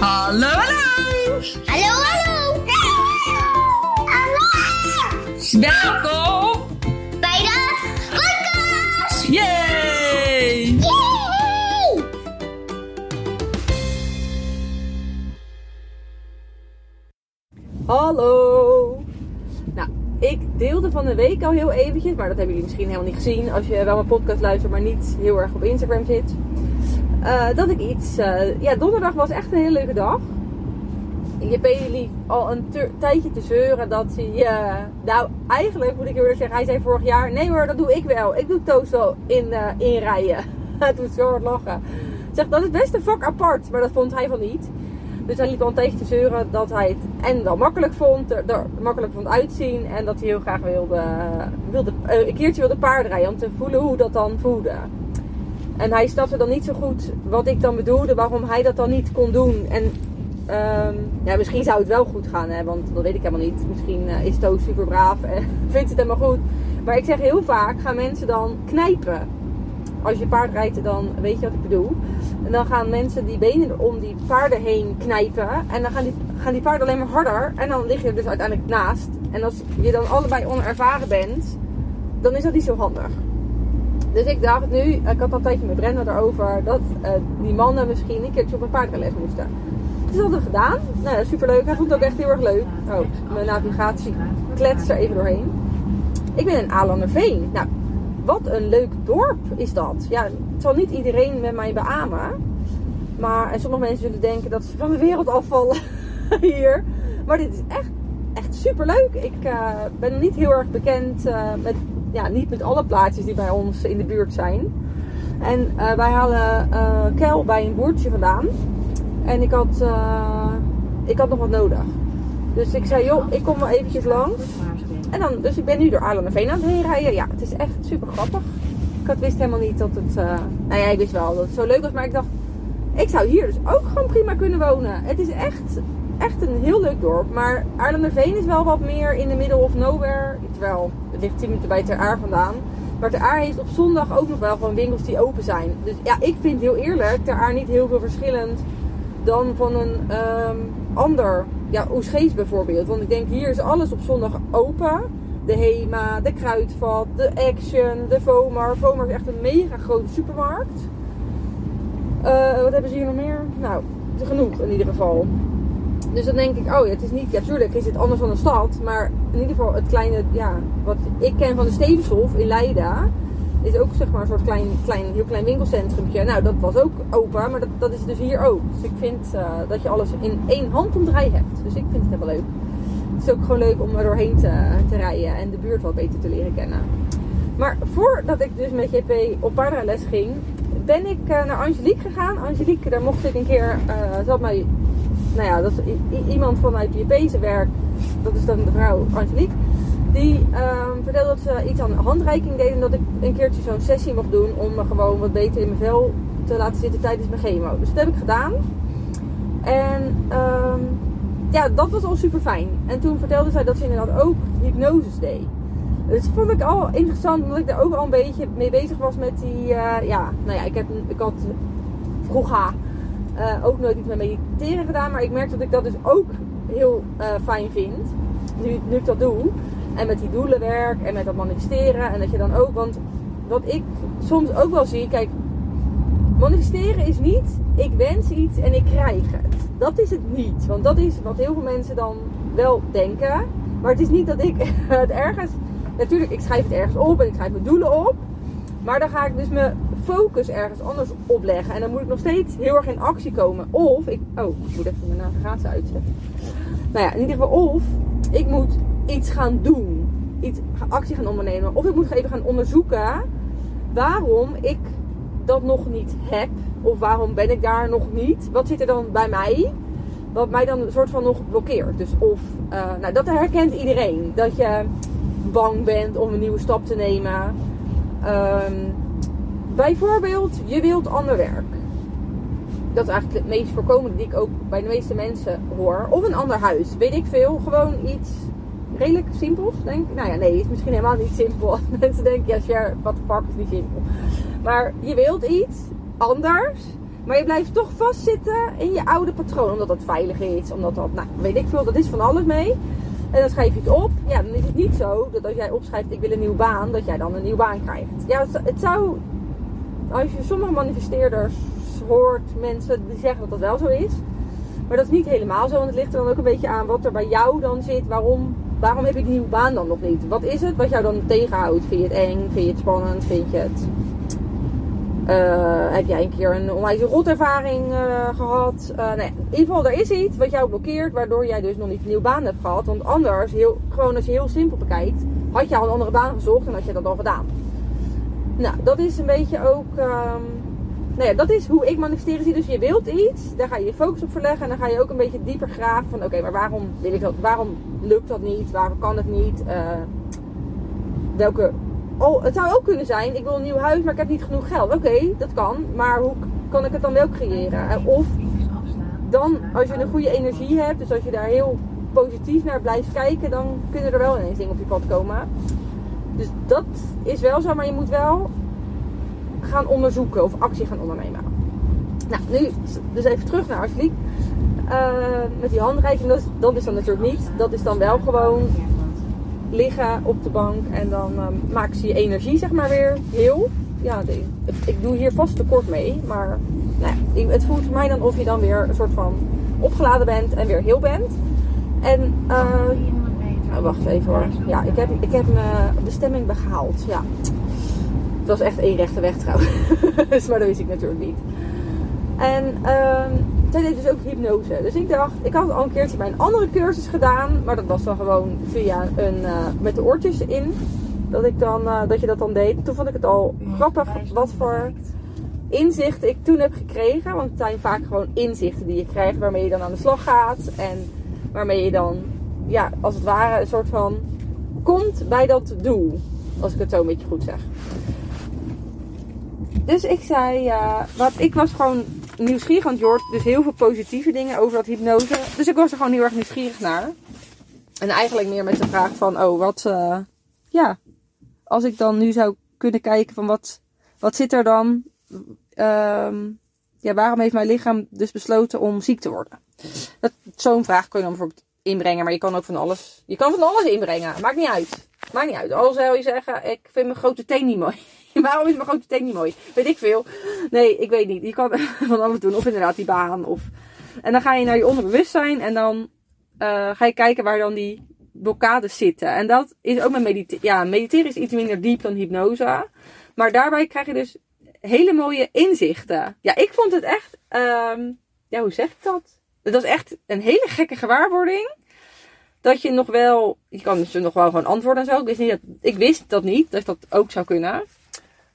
Hallo, hallo! Hallo, hallo! Hallo! Welkom Bij de podcast! Yay! Yay! Hallo! Nou, ik deelde van de week al heel eventjes, maar dat hebben jullie misschien helemaal niet gezien als je wel mijn podcast luistert, maar niet heel erg op Instagram zit. Eh, dat ik iets. eh, ja, donderdag was echt een hele leuke dag. Je liep al een tijdje te zeuren dat hij. eh, nou, eigenlijk moet ik eerlijk zeggen, hij zei vorig jaar: nee hoor, dat doe ik wel. Ik doe toast wel in, inrijden. Hij doet zo hard lachen. Zeg, dat is best een vak apart, maar dat vond hij van niet. Dus hij liep al een tijdje te zeuren dat hij het en wel makkelijk vond, er, makkelijk vond uitzien. En dat hij heel graag wilde, wilde een keertje wilde paardrijden om te voelen hoe dat dan voelde. En hij snapte dan niet zo goed wat ik dan bedoelde, waarom hij dat dan niet kon doen. En ehm, ja, misschien zou het wel goed gaan, hè, want dat weet ik helemaal niet. Misschien eh, is Toos super braaf en vindt het helemaal goed. Maar ik zeg heel vaak, gaan mensen dan knijpen. Als je paard rijdt, dan weet je wat ik bedoel. En dan gaan mensen die benen om die paarden heen knijpen. En dan gaan die, gaan die paarden alleen maar harder. En dan lig je er dus uiteindelijk naast. En als je dan allebei onervaren bent, dan is dat niet zo handig. Dus ik dacht nu, ik had al een tijdje met Brenda erover, dat eh, die mannen misschien een keertje op een paardenles moesten. Dus dat hadden we gedaan. Nou ja, superleuk. Hij vond het ook echt heel erg leuk. Oh, mijn navigatie kletst er even doorheen. Ik ben in Alanderveen. Nou, wat een leuk dorp is dat. Ja, het zal niet iedereen met mij beamen. Maar, en sommige mensen zullen denken dat ze van de wereld afvallen hier. Maar dit is echt, echt super leuk. Ik eh, ben niet heel erg bekend eh, met, ja, niet met alle plaatjes die bij ons in de buurt zijn. En eh, wij halen eh Kel bij een boertje vandaan. En ik had, eh, ik had nog wat nodig. Dus ik zei, joh, ik kom wel eventjes langs. En dan, dus ik ben nu door Aarlanderveen aan het heen rijden. Ja, het is echt super grappig. Ik had, wist helemaal niet dat het... nou ja, ik wist wel dat het zo leuk was. Maar ik dacht, ik zou hier dus ook gewoon prima kunnen wonen. Het is echt, echt een heel leuk dorp. Maar Aarlanderveen is wel wat meer in de middle of nowhere. Terwijl, het ligt 10 minuten bij Ter Aar vandaan. Maar Ter Aar heeft op zondag ook nog wel gewoon winkels die open zijn. Dus ja, ik vind heel eerlijk Ter Aar niet heel veel verschillend dan van een ehm, ander, ja, Oesgeest bijvoorbeeld. Want ik denk, hier is alles op zondag open. De Hema, de Kruidvat, de Action, de Vomar. Vomar is echt een mega grote supermarkt. Eh, wat hebben ze hier nog meer? Nou, genoeg in ieder geval. Dus dan denk ik, oh ja, het is niet, ja, tuurlijk is het anders dan een stad. Maar in ieder geval het kleine, ja, wat ik ken van de Stevenshof in Leiden. Is ook zeg maar een soort klein, klein, heel klein winkelcentrumtje. Nou, dat was ook open, maar dat, dat is dus hier ook. Dus ik vind eh, dat je alles in één handomdraai hebt. Dus ik vind het helemaal leuk. Het is ook gewoon leuk om er doorheen te, te rijden en de buurt wat beter te leren kennen. Maar voordat ik dus met JP op paardenles ging, ben ik eh, naar Angelique gegaan. Angelique, daar mocht ik een keer, eh ze mij, nou ja, dat is iemand vanuit JP's werk, dat is dan de vrouw Angelique. Die ehm, vertelde dat ze iets aan handreiking deed en dat ik een keertje zo'n sessie mocht doen om me gewoon wat beter in mijn vel te laten zitten tijdens mijn chemo. Dus dat heb ik gedaan. En ehm, ja, dat was al super fijn. En toen vertelde zij dat ze inderdaad ook hypnoses deed. Dus dat vond ik al interessant, omdat ik daar ook al een beetje mee bezig was met die, eh, ja, nou ja, ik, heb, ik had vroeger eh, ook nooit iets met mediteren gedaan, maar ik merk dat ik dat dus ook heel eh, fijn vind, nu, nu ik dat doe. En met die doelenwerk en met dat manifesteren en dat je dan ook, want wat ik soms ook wel zie, kijk, manifesteren is niet, ik wens iets en ik krijg het. Dat is het niet, want dat is wat heel veel mensen dan wel denken. Maar het is niet dat ik het ergens, natuurlijk ik schrijf het ergens op en ik schrijf mijn doelen op. Maar dan ga ik dus mijn focus ergens anders opleggen. En dan moet ik nog steeds heel erg in actie komen. Of ik, oh, ik moet even mijn navigatie uitzetten. Nou ja, in ieder geval, of ik moet iets gaan doen. Iets, actie gaan ondernemen. Of ik moet even gaan onderzoeken waarom ik dat nog niet heb. Of waarom ben ik daar nog niet? Wat zit er dan bij mij? Wat mij dan een soort van nog blokkeert. Dus of, eh, nou dat herkent iedereen. Dat je bang bent om een nieuwe stap te nemen. Ehm, bijvoorbeeld, je wilt ander werk. Dat is eigenlijk het meest voorkomende die ik ook bij de meeste mensen hoor. Of een ander huis. Weet ik veel. Gewoon iets redelijk simpels, denk ik. Nou ja, nee, is misschien helemaal niet simpel. Mensen denken, ja, wat de fuck is niet simpel. Maar je wilt iets anders. Maar je blijft toch vastzitten in je oude patroon. Omdat dat veilig is. Omdat dat, nou, weet ik veel. Dat is van alles mee. En dan schrijf je het op. Ja, dan is het niet zo dat als jij opschrijft ik wil een nieuwe baan. Dat jij dan een nieuwe baan krijgt. Ja, het, zou... Als je sommige manifesteerders hoort, mensen die zeggen dat dat wel zo is. Maar dat is niet helemaal zo. Want het ligt er dan ook een beetje aan wat er bij jou dan zit. Waarom, waarom heb ik die nieuwe baan dan nog niet? Wat is het wat jou dan tegenhoudt? Vind je het eng? Vind je het spannend? Vind je het... Eh, heb jij een keer een onwijs rotervaring uh, gehad? Uh, nee, in ieder geval, er is iets wat jou blokkeert, waardoor jij dus nog niet een nieuwe baan hebt gehad. Want anders, heel, gewoon als je heel simpel bekijkt, had je al een andere baan gezocht en had je dat al gedaan. Nou, dat is een beetje ook. Um, nou ja, dat is hoe ik manifesteren zie. Dus je wilt iets, daar ga je je focus op verleggen en dan ga je ook een beetje dieper graven van: oké, maar waarom wil ik dat? Waarom lukt dat niet? Waarom kan het niet? welke Oh, het zou ook kunnen zijn, ik wil een nieuw huis, maar ik heb niet genoeg geld. Oké, dat kan. Maar hoe kan ik het dan wel creëren? Of dan, als je een goede energie hebt, dus als je daar heel positief naar blijft kijken, dan kunnen er wel ineens dingen op je pad komen. Dus dat is wel zo, maar je moet wel gaan onderzoeken of actie gaan ondernemen. Nou, nu dus even terug naar Ashley. Uh, met die handreiking, dat dat is dan natuurlijk niet. Dat is dan wel gewoon liggen op de bank en dan um, maakt ze je energie zeg maar weer heel. Ja, de, ik doe hier vast tekort mee, maar nou ja, het voelt voor mij dan of je dan weer een soort van opgeladen bent en weer heel bent. En uh, oh, wacht even hoor. Ja, ik heb, ik heb mijn bestemming behaald. Ja. Het was echt één rechte weg trouwens. maar dat wist ik natuurlijk niet. En uh, zij deed dus ook hypnose. Dus ik dacht, ik had al een keertje bij een andere cursus gedaan. Maar dat was dan gewoon via een, uh, met de oortjes in. Dat, ik dan, uh, dat je dat dan deed. Toen vond ik het al grappig wat voor inzichten ik toen heb gekregen. Want het zijn vaak gewoon inzichten die je krijgt waarmee je dan aan de slag gaat. En waarmee je dan, ja, als het ware een soort van komt bij dat doel. Als ik het zo een beetje goed zeg. Dus ik zei, uh, wat, ik was gewoon nieuwsgierig, want je hoort dus heel veel positieve dingen over dat hypnose. Dus ik was er gewoon heel erg nieuwsgierig naar. En eigenlijk meer met de vraag van, oh, wat, uh, ja, als ik dan nu zou kunnen kijken van wat, wat zit er dan, um, ja, waarom heeft mijn lichaam dus besloten om ziek te worden? Zo'n vraag kun je dan bijvoorbeeld inbrengen, maar je kan ook van alles, je kan van alles inbrengen, maakt niet uit. Maakt niet uit. Al zou je zeggen, ik vind mijn grote teen niet mooi. Waarom is mijn grote teen niet mooi? Weet ik veel. Nee, ik weet niet. Je kan van alles doen. Of inderdaad die baan. Of... En dan ga je naar je onderbewustzijn. En dan uh, ga je kijken waar dan die blokkades zitten. En dat is ook met mediteren. Ja, mediteren is iets minder diep dan hypnose. Maar daarbij krijg je dus hele mooie inzichten. Ja, ik vond het echt... Um, ja, hoe zeg ik dat? Het was echt een hele gekke gewaarwording dat je nog wel, je kan dus nog wel gewoon antwoorden en zo. Ik wist, niet dat, ik wist dat niet, dat dat ook zou kunnen.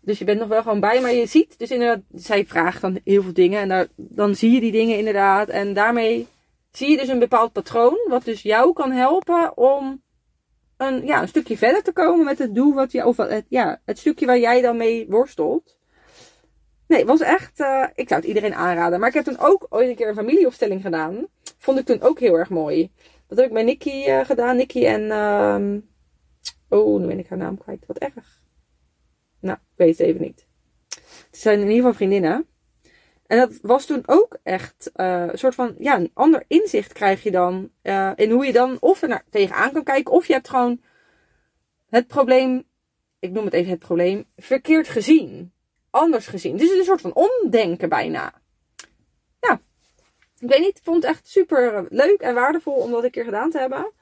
Dus je bent nog wel gewoon bij, maar je ziet dus inderdaad, zij vraagt dan heel veel dingen en daar, dan zie je die dingen inderdaad. En daarmee zie je dus een bepaald patroon, wat dus jou kan helpen om een, ja, een stukje verder te komen met het doel wat je, of ja, het stukje waar jij dan mee worstelt. Nee, het was echt, uh, ik zou het iedereen aanraden. Maar ik heb toen ook ooit een keer een familieopstelling gedaan. Vond ik toen ook heel erg mooi. Dat heb ik met Nikki uh, gedaan. Nikki en, um, oh, nu ben ik haar naam kwijt. Wat erg. Nou, ik weet het even niet. Het zijn in ieder geval vriendinnen. En dat was toen ook echt uh, een soort van, ja, een ander inzicht krijg je dan. Uh, in hoe je dan of er naar, tegenaan kan kijken. Of je hebt gewoon het probleem, ik noem het even het probleem, verkeerd gezien. Anders gezien. Dus het is een soort van omdenken bijna. Ja. Ik weet niet, ik vond het echt super leuk en waardevol om dat een keer gedaan te hebben.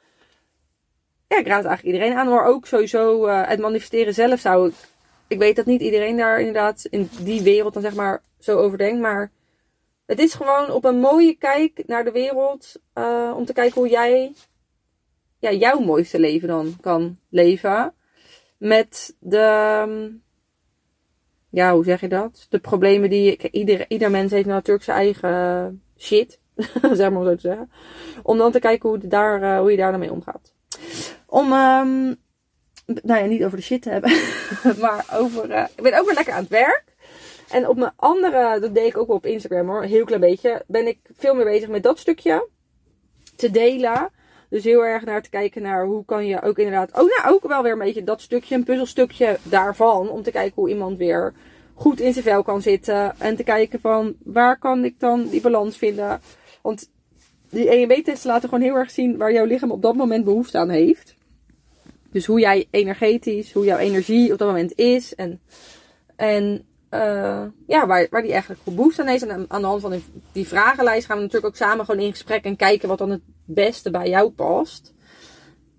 Ja, ik raad het eigenlijk iedereen aan. Maar ook sowieso uh, het manifesteren zelf zou ik ik weet dat niet iedereen daar inderdaad in die wereld dan zeg maar zo over denkt. Maar het is gewoon op een mooie kijk naar de wereld. Uh, om te kijken hoe jij ja, jouw mooiste leven dan kan leven. Met de. Ja, hoe zeg je dat? De problemen die. Ieder, ieder mens heeft natuurlijk zijn eigen shit. zeg maar zo te zeggen. Om dan te kijken hoe, daar, uh, hoe je daar dan mee omgaat. Om. Um, nou ja, niet over de shit te hebben. maar over. Uh, ik ben ook weer lekker aan het werk. En op mijn andere, dat deed ik ook wel op Instagram hoor, een heel klein beetje, ben ik veel meer bezig met dat stukje te delen. Dus heel erg naar te kijken naar hoe kan je ook inderdaad, oh nou ook wel weer een beetje dat stukje, een puzzelstukje daarvan, om te kijken hoe iemand weer goed in zijn vel kan zitten. En te kijken van waar kan ik dan die balans vinden. Want die EMB-testen laten gewoon heel erg zien waar jouw lichaam op dat moment behoefte aan heeft. Dus hoe jij energetisch, hoe jouw energie op dat moment is. En, en uh, ja, waar, die eigenlijk goed behoefte aan heeft. En aan de hand van die, vragenlijst gaan we natuurlijk ook samen gewoon in gesprek en kijken wat dan het beste bij jou past.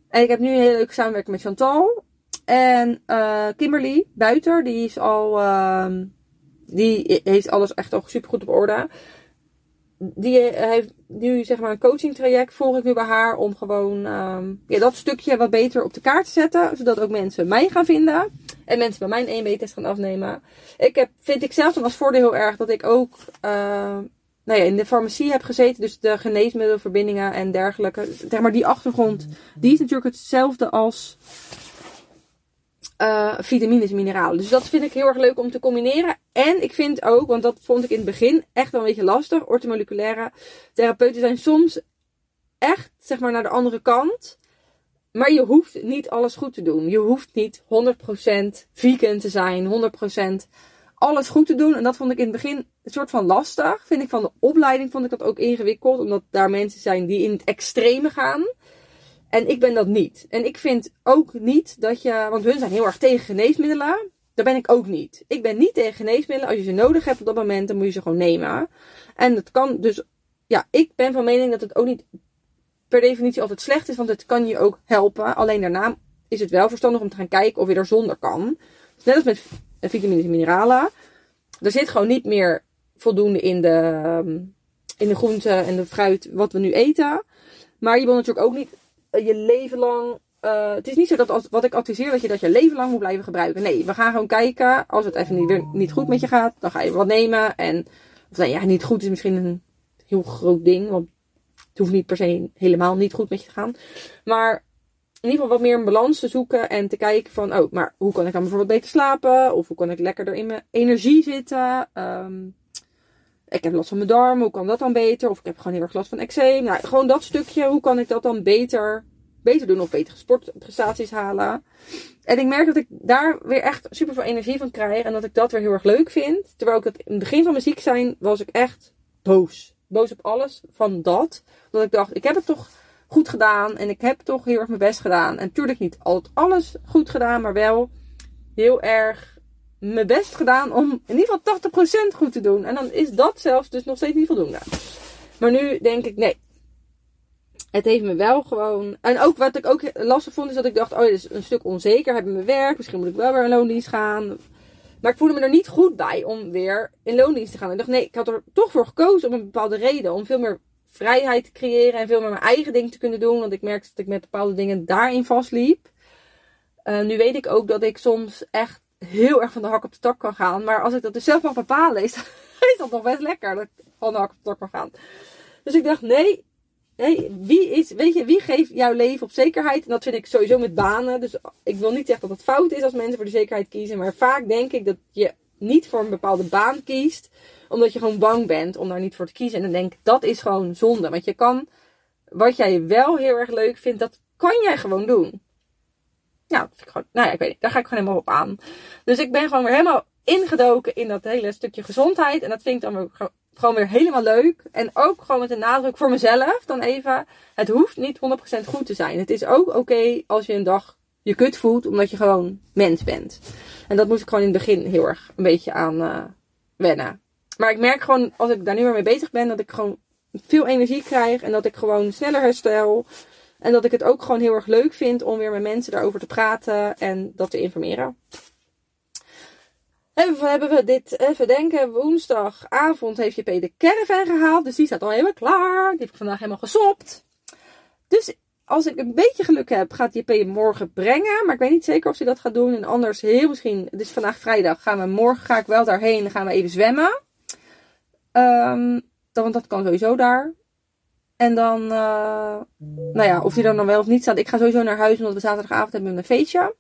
En ik heb nu een hele leuke samenwerking met Chantal. En uh, Kimberly Buiter, die is al. Uh, die heeft alles echt al super goed op orde. Die heeft nu zeg maar een coaching traject volg ik nu bij haar om gewoon um, ja, dat stukje wat beter op de kaart te zetten. Zodat ook mensen mij gaan vinden. En mensen bij mijn 1B-test gaan afnemen. Ik heb, vind ik zelf dan als voordeel heel erg dat ik ook uh, nou ja, in de farmacie heb gezeten. Dus de geneesmiddelverbindingen en dergelijke. Zeg maar die achtergrond, die is natuurlijk hetzelfde als uh, vitamines en mineralen. Dus dat vind ik heel erg leuk om te combineren. En ik vind ook, want dat vond ik in het begin echt wel een beetje lastig. Ortomoleculaire therapeuten zijn soms echt, zeg maar, naar de andere kant. Maar je hoeft niet alles goed te doen. Je hoeft niet 100% vegan te zijn, 100% alles goed te doen. En dat vond ik in het begin een soort van lastig. Vind ik van de opleiding vond ik dat ook ingewikkeld. Omdat daar mensen zijn die in het extreme gaan. En ik ben dat niet. En ik vind ook niet dat je. Want hun zijn heel erg tegen geneesmiddelen. Daar ben ik ook niet. Ik ben niet tegen geneesmiddelen. Als je ze nodig hebt op dat moment, dan moet je ze gewoon nemen. En het kan dus. Ja, ik ben van mening dat het ook niet per definitie altijd slecht is. Want het kan je ook helpen. Alleen daarna is het wel verstandig om te gaan kijken of je er zonder kan. Dus net als met vitamines en mineralen. Er zit gewoon niet meer voldoende in de, in de groenten en de fruit wat we nu eten. Maar je wil natuurlijk ook niet je leven lang. Uh, het is niet zo dat wat ik adviseer dat je dat je leven lang moet blijven gebruiken. Nee, we gaan gewoon kijken. Als het even niet, weer niet goed met je gaat, dan ga je wat nemen. En of nou ja, niet goed is misschien een heel groot ding. Want het hoeft niet per se helemaal niet goed met je te gaan. Maar in ieder geval wat meer een balans te zoeken en te kijken van, oh, maar hoe kan ik dan bijvoorbeeld beter slapen? Of hoe kan ik lekkerder in mijn energie zitten? Um, ik heb last van mijn darmen, hoe kan dat dan beter? Of ik heb gewoon heel erg last van eczeem. Nou, gewoon dat stukje, hoe kan ik dat dan beter, beter doen of betere sportprestaties halen? En ik merk dat ik daar weer echt super veel energie van krijg en dat ik dat weer heel erg leuk vind. Terwijl ik het in het begin van mijn ziek zijn was ik echt boos. Boos op alles van dat. Dat ik dacht, ik heb het toch goed gedaan en ik heb toch heel erg mijn best gedaan. En natuurlijk niet altijd alles goed gedaan, maar wel heel erg mijn best gedaan om in ieder geval 80% goed te doen. En dan is dat zelfs dus nog steeds niet voldoende. Maar nu denk ik, nee. Het heeft me wel gewoon. En ook wat ik ook lastig vond, is dat ik dacht: oh, dit is een stuk onzeker. in mijn werk. Misschien moet ik wel weer in loondienst gaan. Maar ik voelde me er niet goed bij om weer in loondienst te gaan. Ik dacht: nee, ik had er toch voor gekozen om een bepaalde reden. Om veel meer vrijheid te creëren en veel meer mijn eigen ding te kunnen doen. Want ik merkte dat ik met bepaalde dingen daarin vastliep. Uh, nu weet ik ook dat ik soms echt heel erg van de hak op de tak kan gaan. Maar als ik dat dus zelf mag bepalen, is, is dat nog best lekker dat ik van de hak op de tak kan gaan. Dus ik dacht, nee, nee wie, is, weet je, wie geeft jouw leven op zekerheid? En dat vind ik sowieso met banen. Dus ik wil niet zeggen dat het fout is als mensen voor de zekerheid kiezen. Maar vaak denk ik dat je niet voor een bepaalde baan kiest. Omdat je gewoon bang bent om daar niet voor te kiezen. En dan denk ik, dat is gewoon zonde. Want je kan, wat jij wel heel erg leuk vindt, dat kan jij gewoon doen. Ja, gewoon, nou ja, ik weet niet. Daar ga ik gewoon helemaal op aan. Dus ik ben gewoon weer helemaal ingedoken in dat hele stukje gezondheid. En dat vind ik dan weer, gewoon weer helemaal leuk. En ook gewoon met een nadruk voor mezelf. Dan even, het hoeft niet 100% goed te zijn. Het is ook oké als je een dag je kut voelt. Omdat je gewoon mens bent. En dat moest ik gewoon in het begin heel erg een beetje aan uh, wennen. Maar ik merk gewoon, als ik daar nu weer mee bezig ben, dat ik gewoon veel energie krijg. En dat ik gewoon sneller herstel. En dat ik het ook gewoon heel erg leuk vind om weer met mensen daarover te praten en dat te informeren. Even hebben we dit, even denken, woensdagavond heeft JP de caravan gehaald. Dus die staat al helemaal klaar. Die heb ik vandaag helemaal gesopt. Dus als ik een beetje geluk heb, gaat JP hem morgen brengen. Maar ik weet niet zeker of hij dat gaat doen. En anders heel misschien, het is vandaag vrijdag, gaan we morgen ga ik wel daarheen. Dan gaan we even zwemmen. Um, want dat kan sowieso daar. En dan, uh, nou ja, of hij er dan wel of niet staat. Ik ga sowieso naar huis, omdat we zaterdagavond hebben een feestje.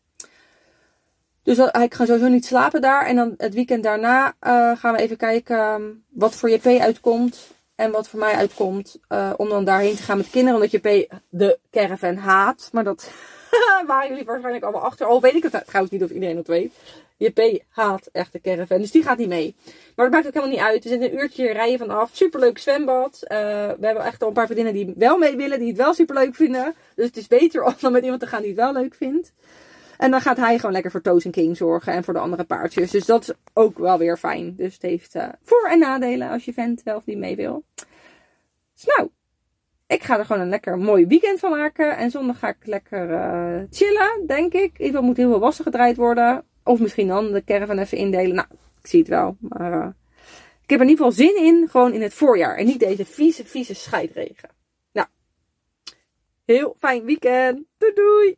Dus ik ga sowieso niet slapen daar. En dan het weekend daarna uh, gaan we even kijken um, wat voor JP uitkomt. En wat voor mij uitkomt eh, om dan daarheen te gaan met kinderen. Omdat je P de caravan haat. Maar dat waren jullie waarschijnlijk allemaal achter. Al weet ik het trouwens niet of iedereen dat weet. Je P haat echt de caravan. Dus die gaat niet mee. Maar dat maakt ook helemaal niet uit. Er zit een uurtje rijden vanaf. Superleuk zwembad. Eh, we hebben echt al een paar vriendinnen die wel mee willen. Die het wel superleuk vinden. Dus het is beter om dan met iemand te gaan die het wel leuk vindt. En dan gaat hij gewoon lekker voor Toos en King zorgen. En voor de andere paardjes. Dus dat is ook wel weer fijn. Dus het heeft eh, voor- en nadelen als je vent wel of niet mee wil. Dus nou, ik ga er gewoon een lekker mooi weekend van maken. En zondag ga ik lekker eh, chillen, denk ik. In ieder geval moet heel veel wassen gedraaid worden. Of misschien dan de caravan even indelen. Nou, ik zie het wel. Maar eh, ik heb er in ieder geval zin in. Gewoon in het voorjaar. En niet deze vieze, vieze scheidregen. Nou, heel fijn weekend. Doei doei.